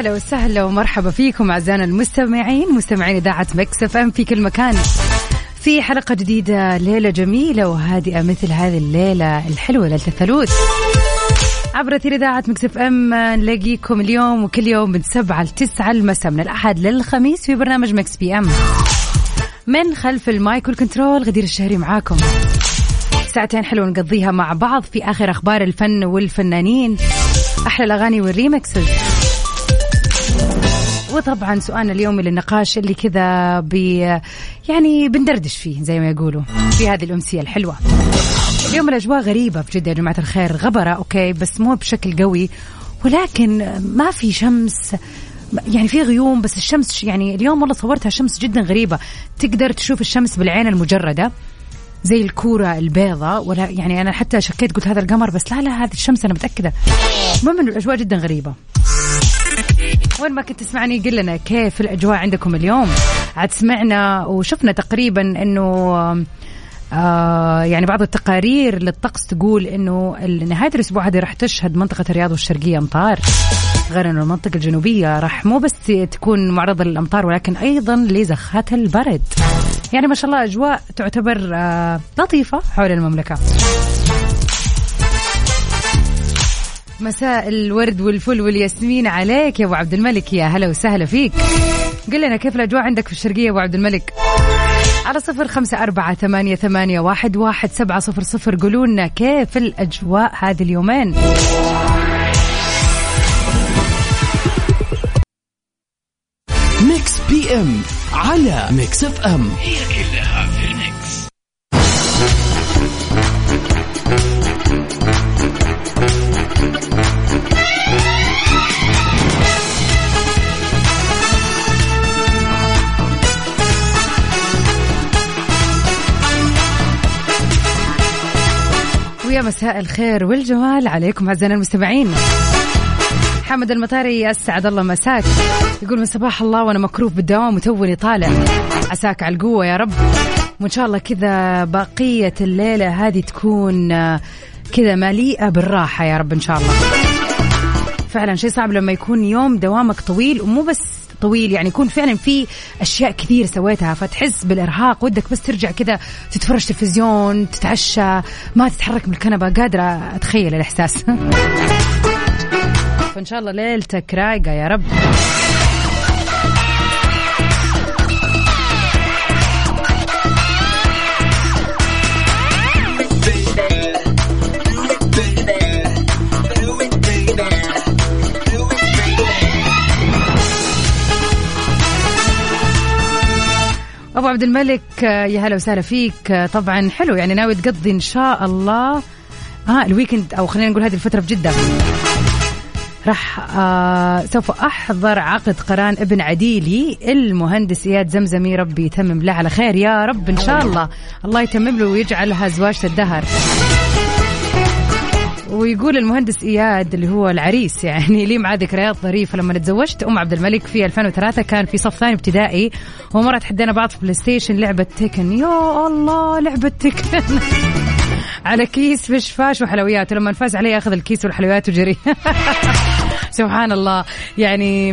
هلا وسهلا ومرحبا فيكم أعزائنا المستمعين مستمعين إذاعة Mix FM في كل مكان. في حلقة جديدة ليلة جميلة وهادئة مثل هذه الليلة الحلوة ليلة الثلوث عبر أثير إذاعة Mix FM نلاقيكم اليوم وكل يوم من سبعة لتسعة المساء من الأحد للخميس في برنامج Mix PM. من خلف ال mic وال control غدير الشهري معاكم. ساعتين حلوة نقضيها مع بعض في آخر أخبار الفن والفنانين. أحلى الأغاني وال remixes. وطبعا سؤالنا اليومي للنقاش اللي كذا بي يعني بندردش فيه زي ما يقولوا في هذه الأمسية الحلوة. اليوم الأجواء غريبة في جدة يا جماعة الخير. غبرة okay بس مو بشكل قوي. ولكن ما في شمس يعني في غيوم بس الشمس يعني اليوم والله صورتها شمس جدا غريبة. تقدر تشوف الشمس بالعين المجردة زي الكورة البيضاء ولا يعني أنا حتى شكيت قلت هذا القمر بس لا لا هذه الشمس أنا متأكدة. المهم إنه الأجواء جدا غريبة. وين ما كنت تسمعني قل لنا كيف الأجواء عندكم اليوم. عاد سمعنا وشفنا تقريبا أنه آه يعني بعض التقارير للطقس تقول إنه نهاية الأسبوع هذه راح تشهد منطقة الرياض والشرقية أمطار. غير إنه المنطقة الجنوبية راح مو بس تكون معرضة للأمطار ولكن أيضا لزخات البرد. يعني ما شاء الله أجواء تعتبر آه لطيفة حول المملكة. مساء الورد والفل والياسمين عليك يا أبو عبد الملك. يا هلا وسهلا فيك. قل لنا كيف الأجواء عندك في الشرقية يا أبو عبد الملك؟ على صفر خمسة أربعة ثمانية, ثمانية واحد, واحد سبعة صفر صفر. قولوا لنا كيف الأجواء هذه اليومين؟ Mix PM على Mix FM. هي كلها ويا مساء الخير والجمال عليكم أعزائنا المستمعين. حمد المطاري أسعد الله مساك. يقول من صباح الله وأنا مكروف بالدوام وتوني طالع. عساك على القوة يا رب. وإن شاء الله كذا بقية الليلة هذه تكون آه، كذا مليئة بالراحة يا رب إن شاء الله. فعلا شيء صعب لما يكون يوم دوامك طويل ومو بس طويل يعني يكون فعلا في أشياء كثير سويتها فتحس بالإرهاق ودك بس ترجع كذا تتفرج تلفزيون تتعشى ما تتحرك من الكنبه قادرة أتخيل الإحساس. فإن شاء الله ليلتك رايقة يا رب. أبو عبد الملك آه، يا هلا وسهلا فيك. آه، طبعا حلو يعني ناوي تقضي إن شاء الله آه الويكند أو خلينا نقول هذه الفترة في جدة. راح آه سوف أحضر عقد قران ابن عديلي المهندس إياد زمزمي. ربي يتمم له على خير يا رب إن شاء الله. الله يتمم له ويجعلها زواجة الدهر. ويقول المهندس إياد اللي هو العريس يعني لي معاه ذكريات ظريفة. لما تزوجت أم عبد الملك في 2003 كان في صف ثاني ابتدائي ومره تحدينا بعض في PlayStation لعبة Tekken. يا الله لعبة Tekken. على كيس فش فاش وحلويات ولما فاز عليه أخذ الكيس والحلويات وجري. سبحان الله. يعني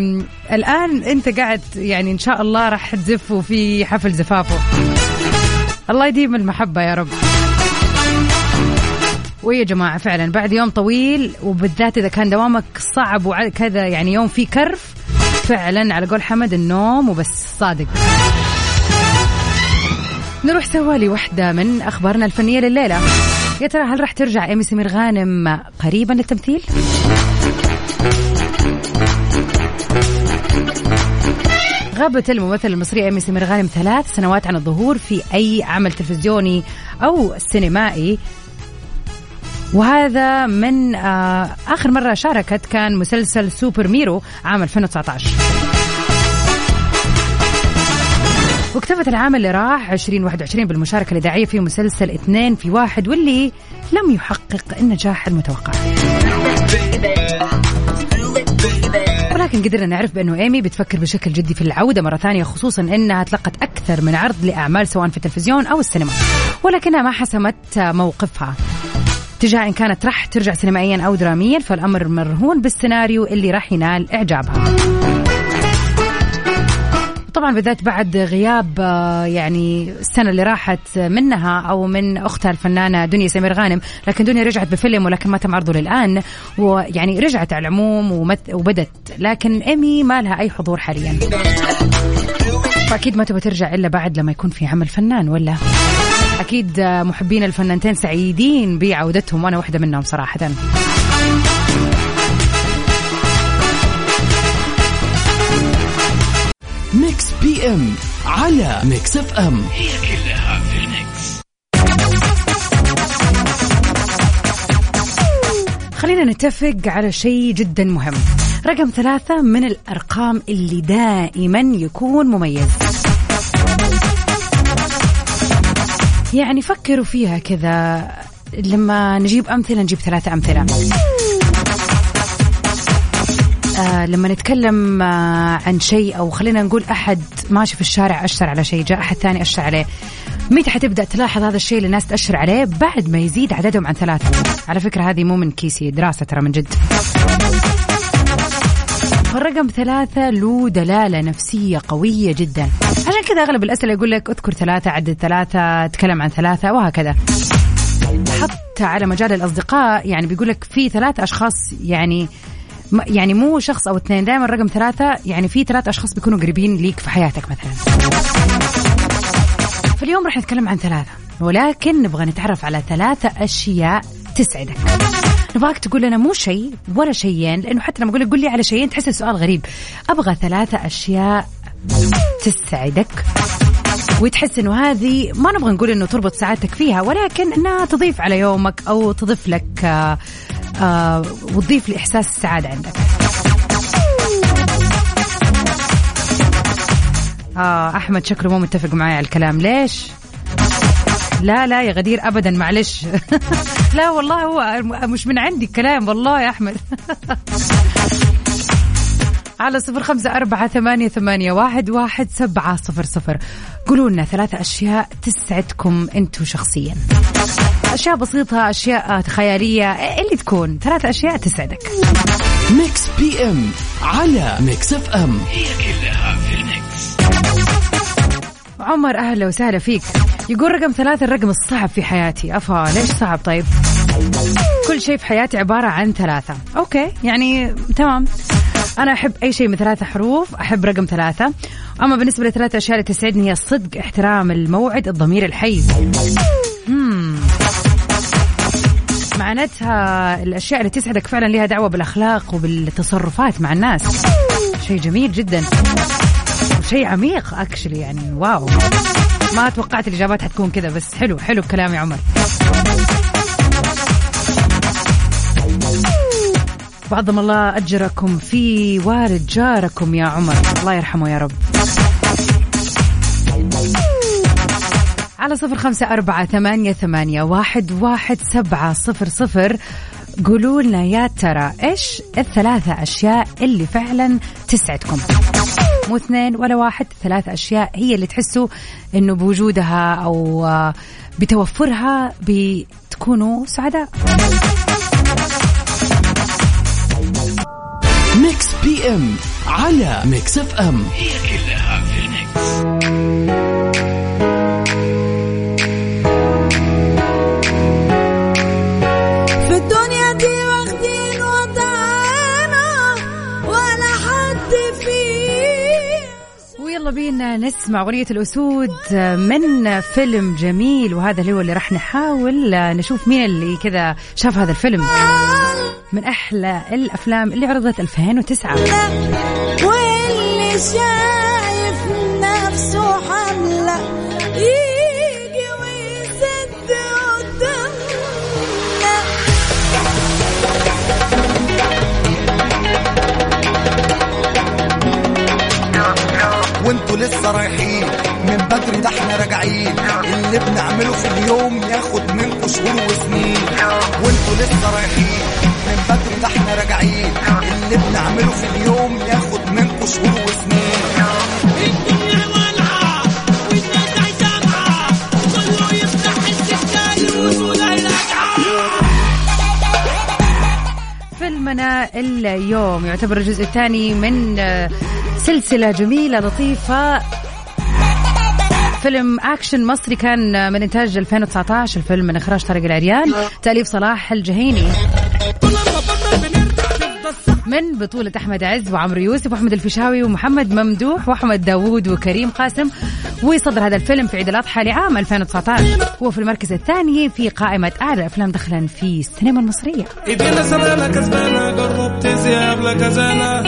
الآن أنت قاعد يعني إن شاء الله راح تزفه في حفل زفافه. الله يديم المحبة يا رب. ويا جماعة فعلا بعد يوم طويل وبالذات إذا كان دوامك صعب وكذا يعني يوم فيه كرف فعلا على قول حمد النوم وبس صادق نروح سوا لواحدة من أخبارنا الفنية لليلة يا ترى هل راح ترجع إيمي سمير غانم قريبا للتمثيل؟ غابت الممثلة المصرية إيمي سمير غانم ثلاث سنوات عن الظهور في أي عمل تلفزيوني أو سينمائي وهذا من آه آخر مرة شاركت كان مسلسل سوبر ميرو عام 2019 واكتفت العام اللي راح 2021 بالمشاركة الإذاعية في مسلسل اثنين في واحد واللي لم يحقق النجاح المتوقع. ولكن قدرنا نعرف بأنه إيمي بتفكر بشكل جدي في العودة مرة ثانية خصوصا أنها تلقت أكثر من عرض لأعمال سواء في التلفزيون أو السينما. ولكنها ما حسمت موقفها. تجاه إن كانت راح ترجع سينمائيا أو دراميا فالأمر مرهون بالسيناريو اللي راح ينال إعجابها. طبعا بالذات بعد غياب آه، يعني السنة اللي راحت منها أو من أختها الفنانة دنيا سمير غانم لكن دنيا رجعت بفيلم ولكن ما تم عرضه للآن ويعني رجعت على العموم وبدت. لكن إيمي ما لها أي حضور حاليا. فأكيد ما تبغى ترجع إلا بعد لما يكون في عمل فنان ولا؟ أكيد محبين الفنانتين سعيدين بعودتهم وأنا واحدة منهم صراحة. Mix PM على Mix FM. هي كلها في ال Mix خلينا نتفق على شيء جدا مهم. رقم ثلاثة من الأرقام اللي دائما يكون مميز. يعني فكروا فيها كذا لما نجيب أمثلة نجيب ثلاثة أمثلة. آه لما نتكلم آه عن شيء أو خلينا نقول أحد ماشي في الشارع أشر على شيء جاء أحد ثاني أشر عليه. متى حتبدأ تلاحظ هذا الشيء اللي الناس تاشر عليه؟ بعد ما يزيد عددهم عن ثلاثة. على فكرة هذه مو من كيسي دراسة ترى من جد. الرقم ثلاثة له دلالة نفسية قوية جدا. عشان كذا أغلب الأسئلة يقول لك أذكر ثلاثة عدد ثلاثة تكلم عن ثلاثة وهكذا. حتى على مجال الأصدقاء يعني بيقول لك في ثلاث أشخاص يعني يعني مو شخص أو اثنين دائما رقم ثلاثة يعني في ثلاث أشخاص بيكونوا قريبين ليك في حياتك مثلا. فاليوم راح نتكلم عن ثلاثة ولكن نبغى نتعرف على ثلاثة أشياء تسعدك. نبغاك تقول لنا مو شيء ولا شيئين لأنه حتى لما أقول لك قول لي على شيئين تحس السؤال غريب. أبغى ثلاثة أشياء تسعدك وتحس إنه هذه ما نبغى نقول إنه تربط سعادتك فيها ولكن إنها تضيف على يومك أو تضيف لك آه آه وتضيف لإحساس السعادة عندك. آه أحمد شكله مو متفق معي على الكلام. ليش؟ لا لا يا غدير ابدا معلش. لا والله هو مش من عندي الكلام والله يا أحمد. على صفر خمسة أربعة ثمانية, ثمانية واحد, واحد سبعة صفر صفر. قولوا لنا ثلاثة أشياء تسعدكم أنتم شخصيا. أشياء بسيطة أشياء خيالية اللي تكون. ثلاثة أشياء تسعدك. Mix PM على Mix FM هي كلها في ال Mix. عمر أهلا وسهلا فيك. يقول رقم ثلاثة الرقم الصعب في حياتي. أفا ليش صعب طيب؟ كل شيء في حياتي عبارة عن ثلاثة. okay يعني تمام. أنا أحب أي شيء من ثلاثة حروف أحب رقم ثلاثة. أما بالنسبة لثلاثة أشياء اللي تسعدني هي الصدق احترام الموعد الضمير الحي. معناتها الأشياء اللي تسعدك فعلا لها دعوة بالأخلاق وبالتصرفات مع الناس. شيء جميل جدا. شيء عميق اكشلي يعني واو. ما توقعت الإجابات حتكون كذا بس حلو حلو الكلام يا عمر. وعظم الله أجركم في والد جاركم يا عمر. الله يرحمه يا رب. على صفر خمسة أربعة ثمانية, ثمانية واحد, واحد سبعة صفر صفر. قولوا لنا يا ترى إيش الثلاثة أشياء اللي فعلا تسعدكم؟ مو اثنين ولا واحد ثلاثة أشياء هي اللي تحسوا إنه بوجودها أو بتوفرها بتكونوا سعداء. Mix PM على Mix FM. هي كلها في الميكس. ويلا بينا نسمع أغنية الأسود من فيلم جميل وهذا اللي هو اللي راح نحاول نشوف مين اللي كذا شاف هذا الفيلم. من أحلى الأفلام اللي عرضت 2009 واللي شايف وانتوا لسه رايحين. من بدري ده إحنا راجعين. اللي بنعمله في اليوم ياخد منكم شهور وسنين. وانتوا لسه رايحين. من بدري ده إحنا راجعين. اللي بنعمله في اليوم ياخد منكم شهور وسنين. فيلمنا اليوم يعتبر الجزء الثاني من سلسلة جميلة لطيفة. فيلم أكشن مصري كان من إنتاج 2019 الفيلم من إخراج طارق العريان. تأليف صلاح الجهيني. من بطولة أحمد عز وعمرو يوسف وأحمد الفيشاوي ومحمد ممدوح وأحمد داوود وكريم قاسم. ويصدر هذا الفيلم في عيد الأضحى لعام 2019 هو في المركز الثاني في قائمة أعلى أفلام دخلا في السينما المصرية. ايدينا سبانة كسبانة جربت ذئاب لكزانة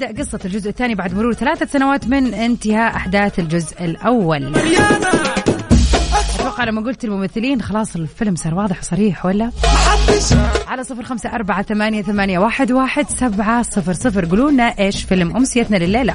وبتبدأ قصة الجزء الثاني بعد مرور ثلاثة سنوات من انتهاء أحداث الجزء الأول. أتوقع لما قلت الممثلين خلاص الفيلم صار واضح وصريح ولا؟ على صفر خمسة أربعة ثمانية, ثمانية واحد, واحد سبعة صفر صفر. قولوا إيش فيلم أمسيتنا لليلة.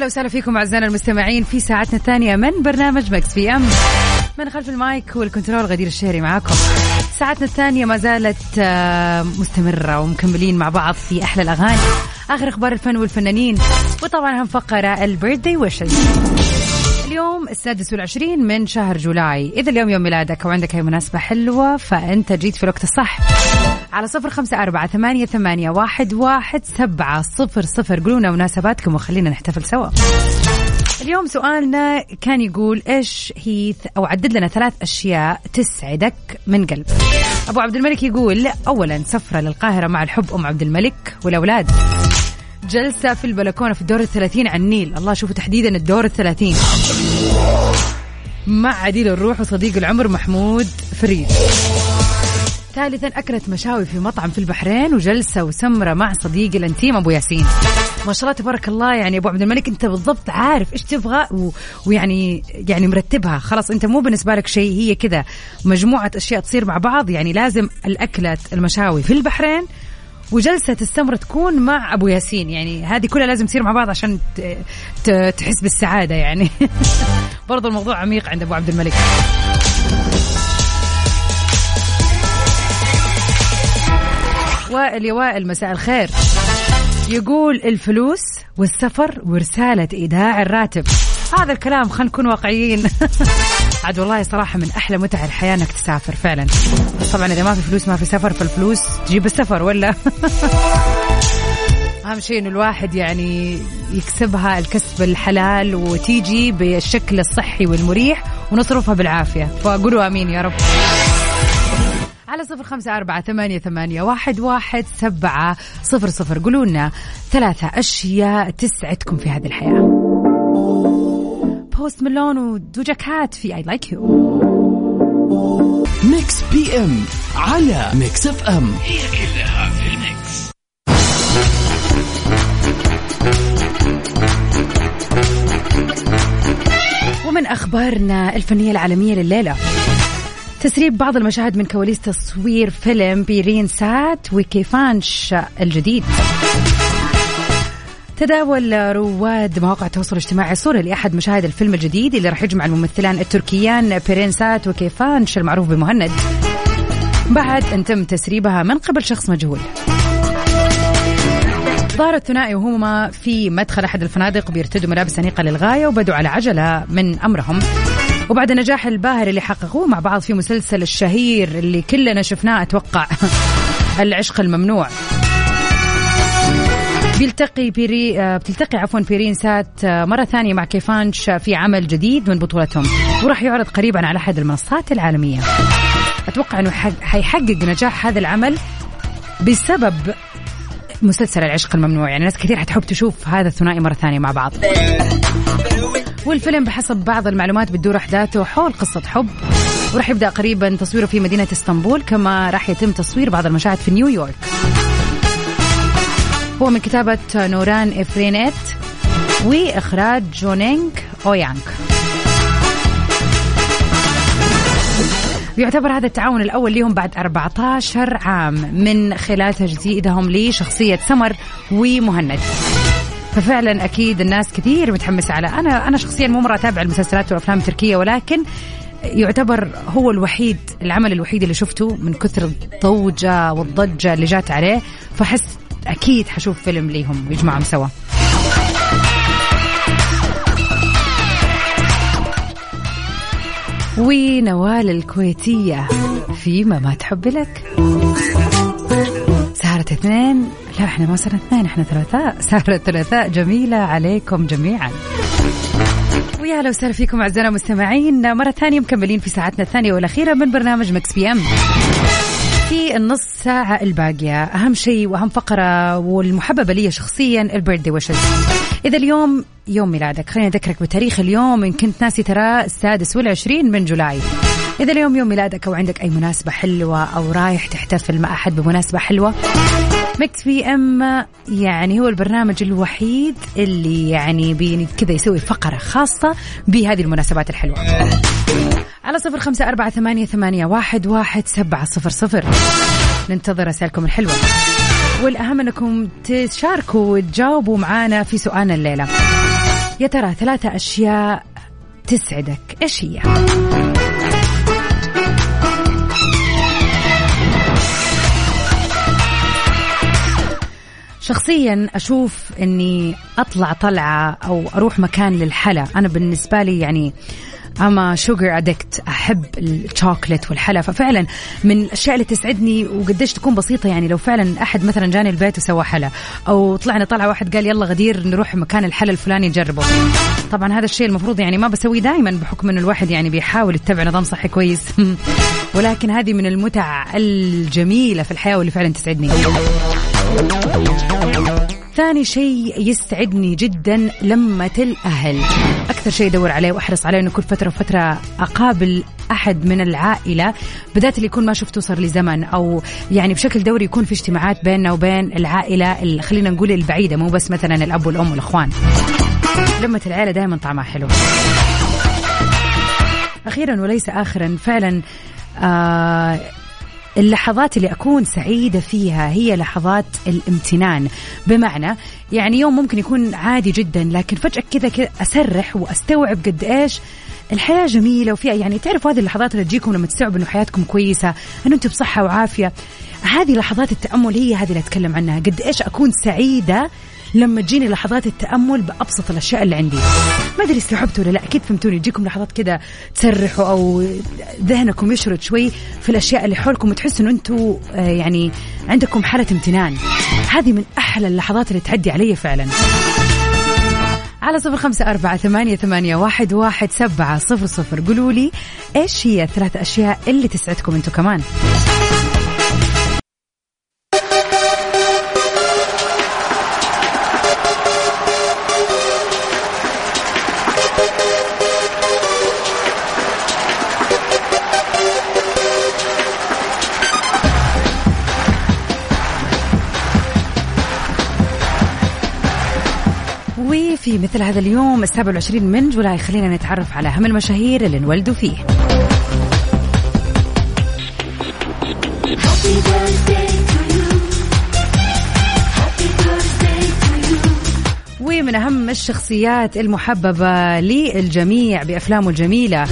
هلا وسهلا فيكم أعزائنا المستمعين في ساعتنا الثانية من برنامج Mix PM. من خلف ال mic وال control غدير الشهري معاكم. ساعتنا الثانية ما زالت آه، مستمرة ومكملين مع بعض في أحلى الأغاني. آخر أخبار الفن والفنانين وطبعا هم فقرة البيرثدي ويشز اليوم السادس والعشرين من شهر جولاي. إذا اليوم يوم ميلادك أو عندك أي مناسبة حلوة فأنت جيت في الوقت الصح. على صفر خمسة أربعة ثمانية, ثمانية واحد, واحد سبعة صفر صفر قولونا مناسباتكم وخلينا نحتفل سوا اليوم سؤالنا كان يقول إيش هي أو عدد لنا ثلاث أشياء تسعدك من قلب. أبو عبد الملك يقول اولا سفرة للقاهرة مع الحب أم عبد الملك والأولاد. جلسة في البلكونة في الدور الثلاثين على النيل، الله شوفوا تحديدا الدور الثلاثين. مع عديل الروح وصديق العمر محمود فريد. ثالثا أكلت مشاوي في مطعم في البحرين وجلسة وسمرة مع صديقي الأنتيم أبو ياسين. ما شاء الله تبارك الله يعني أبو عبد الملك أنت بالضبط عارف إيش تبغى و... ويعني يعني مرتبها. خلاص أنت مو بالنسبة لك شيء هي كذا مجموعة أشياء تصير مع بعض. يعني لازم الأكلة المشاوي في البحرين وجلسة السمرة تكون مع أبو ياسين. يعني هذه كلها لازم تصير مع بعض عشان. تحس بالسعادة يعني. برضو الموضوع عميق عند أبو عبد الملك. وائل يا وائل مساء الخير. يقول الفلوس والسفر ورسالة إيداع الراتب. هذا الكلام خلينا نكون واقعيين. عاد والله صراحة من أحلى متع الحياة أنك تسافر فعلا. طبعا إذا ما في فلوس ما في سفر فالفلوس تجيب السفر ولا؟ أهم شيء إنه الواحد يعني يكسبها الكسب الحلال وتيجي بالشكل الصحي والمريح ونصرفها بالعافية. فقولوا آمين يا رب. على صفر خمسة أربعة ثمانية, ثمانية واحد, واحد سبعة صفر صفر. قولوا لنا ثلاثة أشياء تسعدكم في هذه الحياة. Post Malone و Doja Cat في I Like You Mix PM على Mix FM ومن أخبارنا الفنية العالمية لليلة. تسريب بعض المشاهد من كواليس تصوير فيلم بيرين سات وكيفانش الجديد. تداول رواد مواقع التواصل الاجتماعي صورة لأحد مشاهد الفيلم الجديد اللي راح يجمع الممثلان التركيان بيرين سات وكيفانش المعروف بمهند. بعد أن تم تسريبها من قبل شخص مجهول. ظهر الثنائي وهما في مدخل أحد الفنادق بيرتدوا ملابس أنيقة للغاية وبدوا على عجلة من أمرهم. وبعد النجاح الباهر اللي حققوه مع بعض في مسلسل الشهير اللي كلنا شفناه أتوقع. العشق الممنوع. بيلتقي بيري آه، بتلتقي عفوا بيرين سات آه، مرة ثانية مع كيفانش في عمل جديد من بطولتهم. وراح يعرض قريبا على أحد المنصات العالمية. أتوقع أنه حق- حيحقق نجاح هذا العمل بسبب مسلسل العشق الممنوع. يعني ناس كثير حتحب تشوف هذا الثنائي مرة ثانية مع بعض. والفيلم بحسب بعض المعلومات بتدور أحداثه حول قصة حب. وراح يبدأ قريبا تصويره في مدينة إسطنبول كما راح يتم تصوير بعض المشاهد في نيويورك. هو من كتابة نوران إيفرينيت وإخراج جونينغ أويانغ. يعتبر هذا التعاون الأول لهم بعد 14 عام من خلال تجديدهم لشخصية سمر ومهند. ففعلا أكيد الناس كثير متحمسة على أنا أنا شخصيا مو مرة أتابع المسلسلات والافلام التركيه ولكن يعتبر هو الوحيد العمل الوحيد اللي شفته من كثر الضوجة والضجة اللي جات عليه فحس أكيد حشوف فيلم ليهم يجمعهم سوا. ونوال الكويتية فيما ما تحب لك. سهرة اثنين. لا إحنا ما صرنا اثنين إحنا ثلاثاء. سهرة ثلاثاء. جميلة عليكم جميعا. ويا هلا وسهلا فيكم أعزائنا المستمعين. مرة ثانية مكملين في ساعتنا الثانية والأخيرة من برنامج ميكس بي ام. في النص ساعة الباقية أهم شيء وأهم فقرة والمحببة لي شخصيا ال birthday wishes. إذا اليوم يوم ميلادك خليني أذكرك بتاريخ اليوم إن كنت ناسي ترى السادس والعشرين من جولاي. إذا اليوم يوم ميلادك أو عندك أي مناسبة حلوة أو رايح تحتفل مع أحد بمناسبة حلوة ميكس بي ام يعني هو البرنامج الوحيد اللي يعني كذا يسوي فقرة خاصة بهذه المناسبات الحلوة. على صفر خمسة أربعة ثمانية, ثمانية واحد, واحد سبعة صفر صفر. ننتظر رسائلكم الحلوة. والأهم أنكم تشاركوا وتجاوبوا معانا في سؤالنا الليلة. يا ترى ثلاثة أشياء تسعدك. إيش هي؟ شخصيا أشوف إني أطلع طلعة أو أروح مكان للحلا. أنا بالنسبة لي يعني اما شوجر ادكت أحب الشوكلت والحلا. ففعلا من الأشياء اللي تسعدني وقديش تكون بسيطة يعني لو فعلا أحد مثلا جاني البيت وسوى حلا أو طلعنا طلعة واحد قال يلا غدير نروح مكان الحلا الفلاني نجربه طبعا هذا الشيء المفروض يعني ما بسويه دائما بحكم إنه الواحد يعني بيحاول يتبع نظام صحي كويس. ولكن هذه من المتع الجميلة في الحياة واللي فعلا تسعدني. ثاني شيء يستعدني جدا لمة الأهل. أكثر شيء أدور عليه وأحرص عليه أنه كل فترة وفترة أقابل أحد من العائلة بالذات اللي يكون ما شفته صار لي زمن أو يعني بشكل دوري يكون في اجتماعات بيننا وبين العائلة خلينا نقول البعيدة مو بس مثلا الأب والأم والأخوان. لمة العائلة دائما طعمها حلو. أخيرا وليس آخرا فعلا آه اللحظات اللي أكون سعيدة فيها هي لحظات الامتنان. بمعنى يعني يوم ممكن يكون عادي جدا لكن فجأة كذا كذا أسرح وأستوعب قد إيش الحياة جميلة وفيها. يعني تعرفوا هذه اللحظات اللي تجيكم لما تستوعبوا إنه حياتكم كويسة إنه أنتم بصحة وعافية. هذه لحظات التأمل هي هذه اللي أتكلم عنها. قد إيش أكون سعيدة لما تجيني لحظات التأمل بأبسط الأشياء اللي عندي. ما أدري استوعبتوا ولا لا أكيد فهمتوني. يجيكم لحظات كذا تسرحوا أو ذهنكم يشرد شوي في الأشياء اللي حولكم وتحسوا إنه أنتم آه، يعني عندكم حالة امتنان. هذه من أحلى اللحظات اللي تعدي علي فعلا. على صفر خمسة أربعة ثمانية, ثمانية واحد, واحد سبعة صفر صفر. قولوا لي إيش هي الثلاث أشياء اللي تسعدكم أنتم كمان؟ مثل هذا اليوم السابع والعشرين من جولاي. خلينا نتعرف على أهم المشاهير اللي انولدوا فيه. ومن أهم الشخصيات المحببة للجميع بأفلامه الجميلة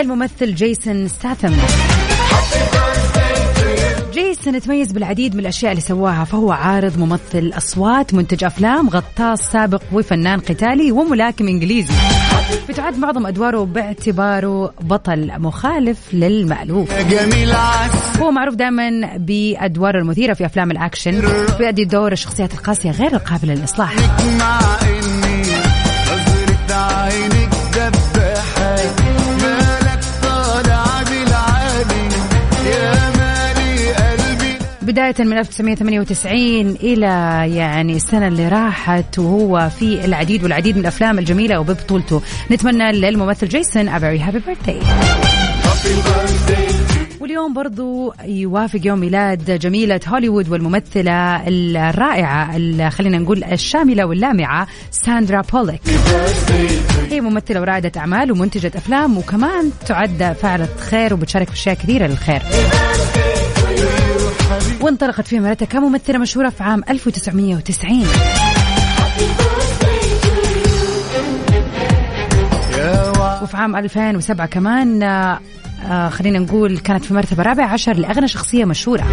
الممثل جيسون ستاثم جيسون يتميز بالعديد من الأشياء اللي سواها فهو عارض ممثل أصوات منتج أفلام غطاس سابق وفنان قتالي وملاكم إنجليزي. بتعد معظم أدواره باعتباره بطل مخالف للمألوف. هو معروف دائما بأدواره المثيرة في أفلام الأكشن بيأدي دور الشخصيات القاسية غير القابلة للإصلاح. بداية من 1998 إلى يعني السنة اللي راحت وهو في العديد والعديد من الأفلام الجميلة وببطولته نتمنى للممثل جيسون a very happy birthday. واليوم برضو يوافق يوم ميلاد جميلة هوليوود والممثلة الرائعة ال- خلينا نقول الشاملة واللامعة ساندرا بوليك. هي ممثلة ورائدة أعمال ومنتجة أفلام وكمان تعد فاعلة خير وبتشارك في أشياء كثيرة للخير. وانطلقت في مهنتها كممثلة مشهورة في عام 1990 وفي عام 2007 كمان آه، آه، خلينا نقول كانت في مرتبة رابعة عشر لأغنى شخصية مشهورة.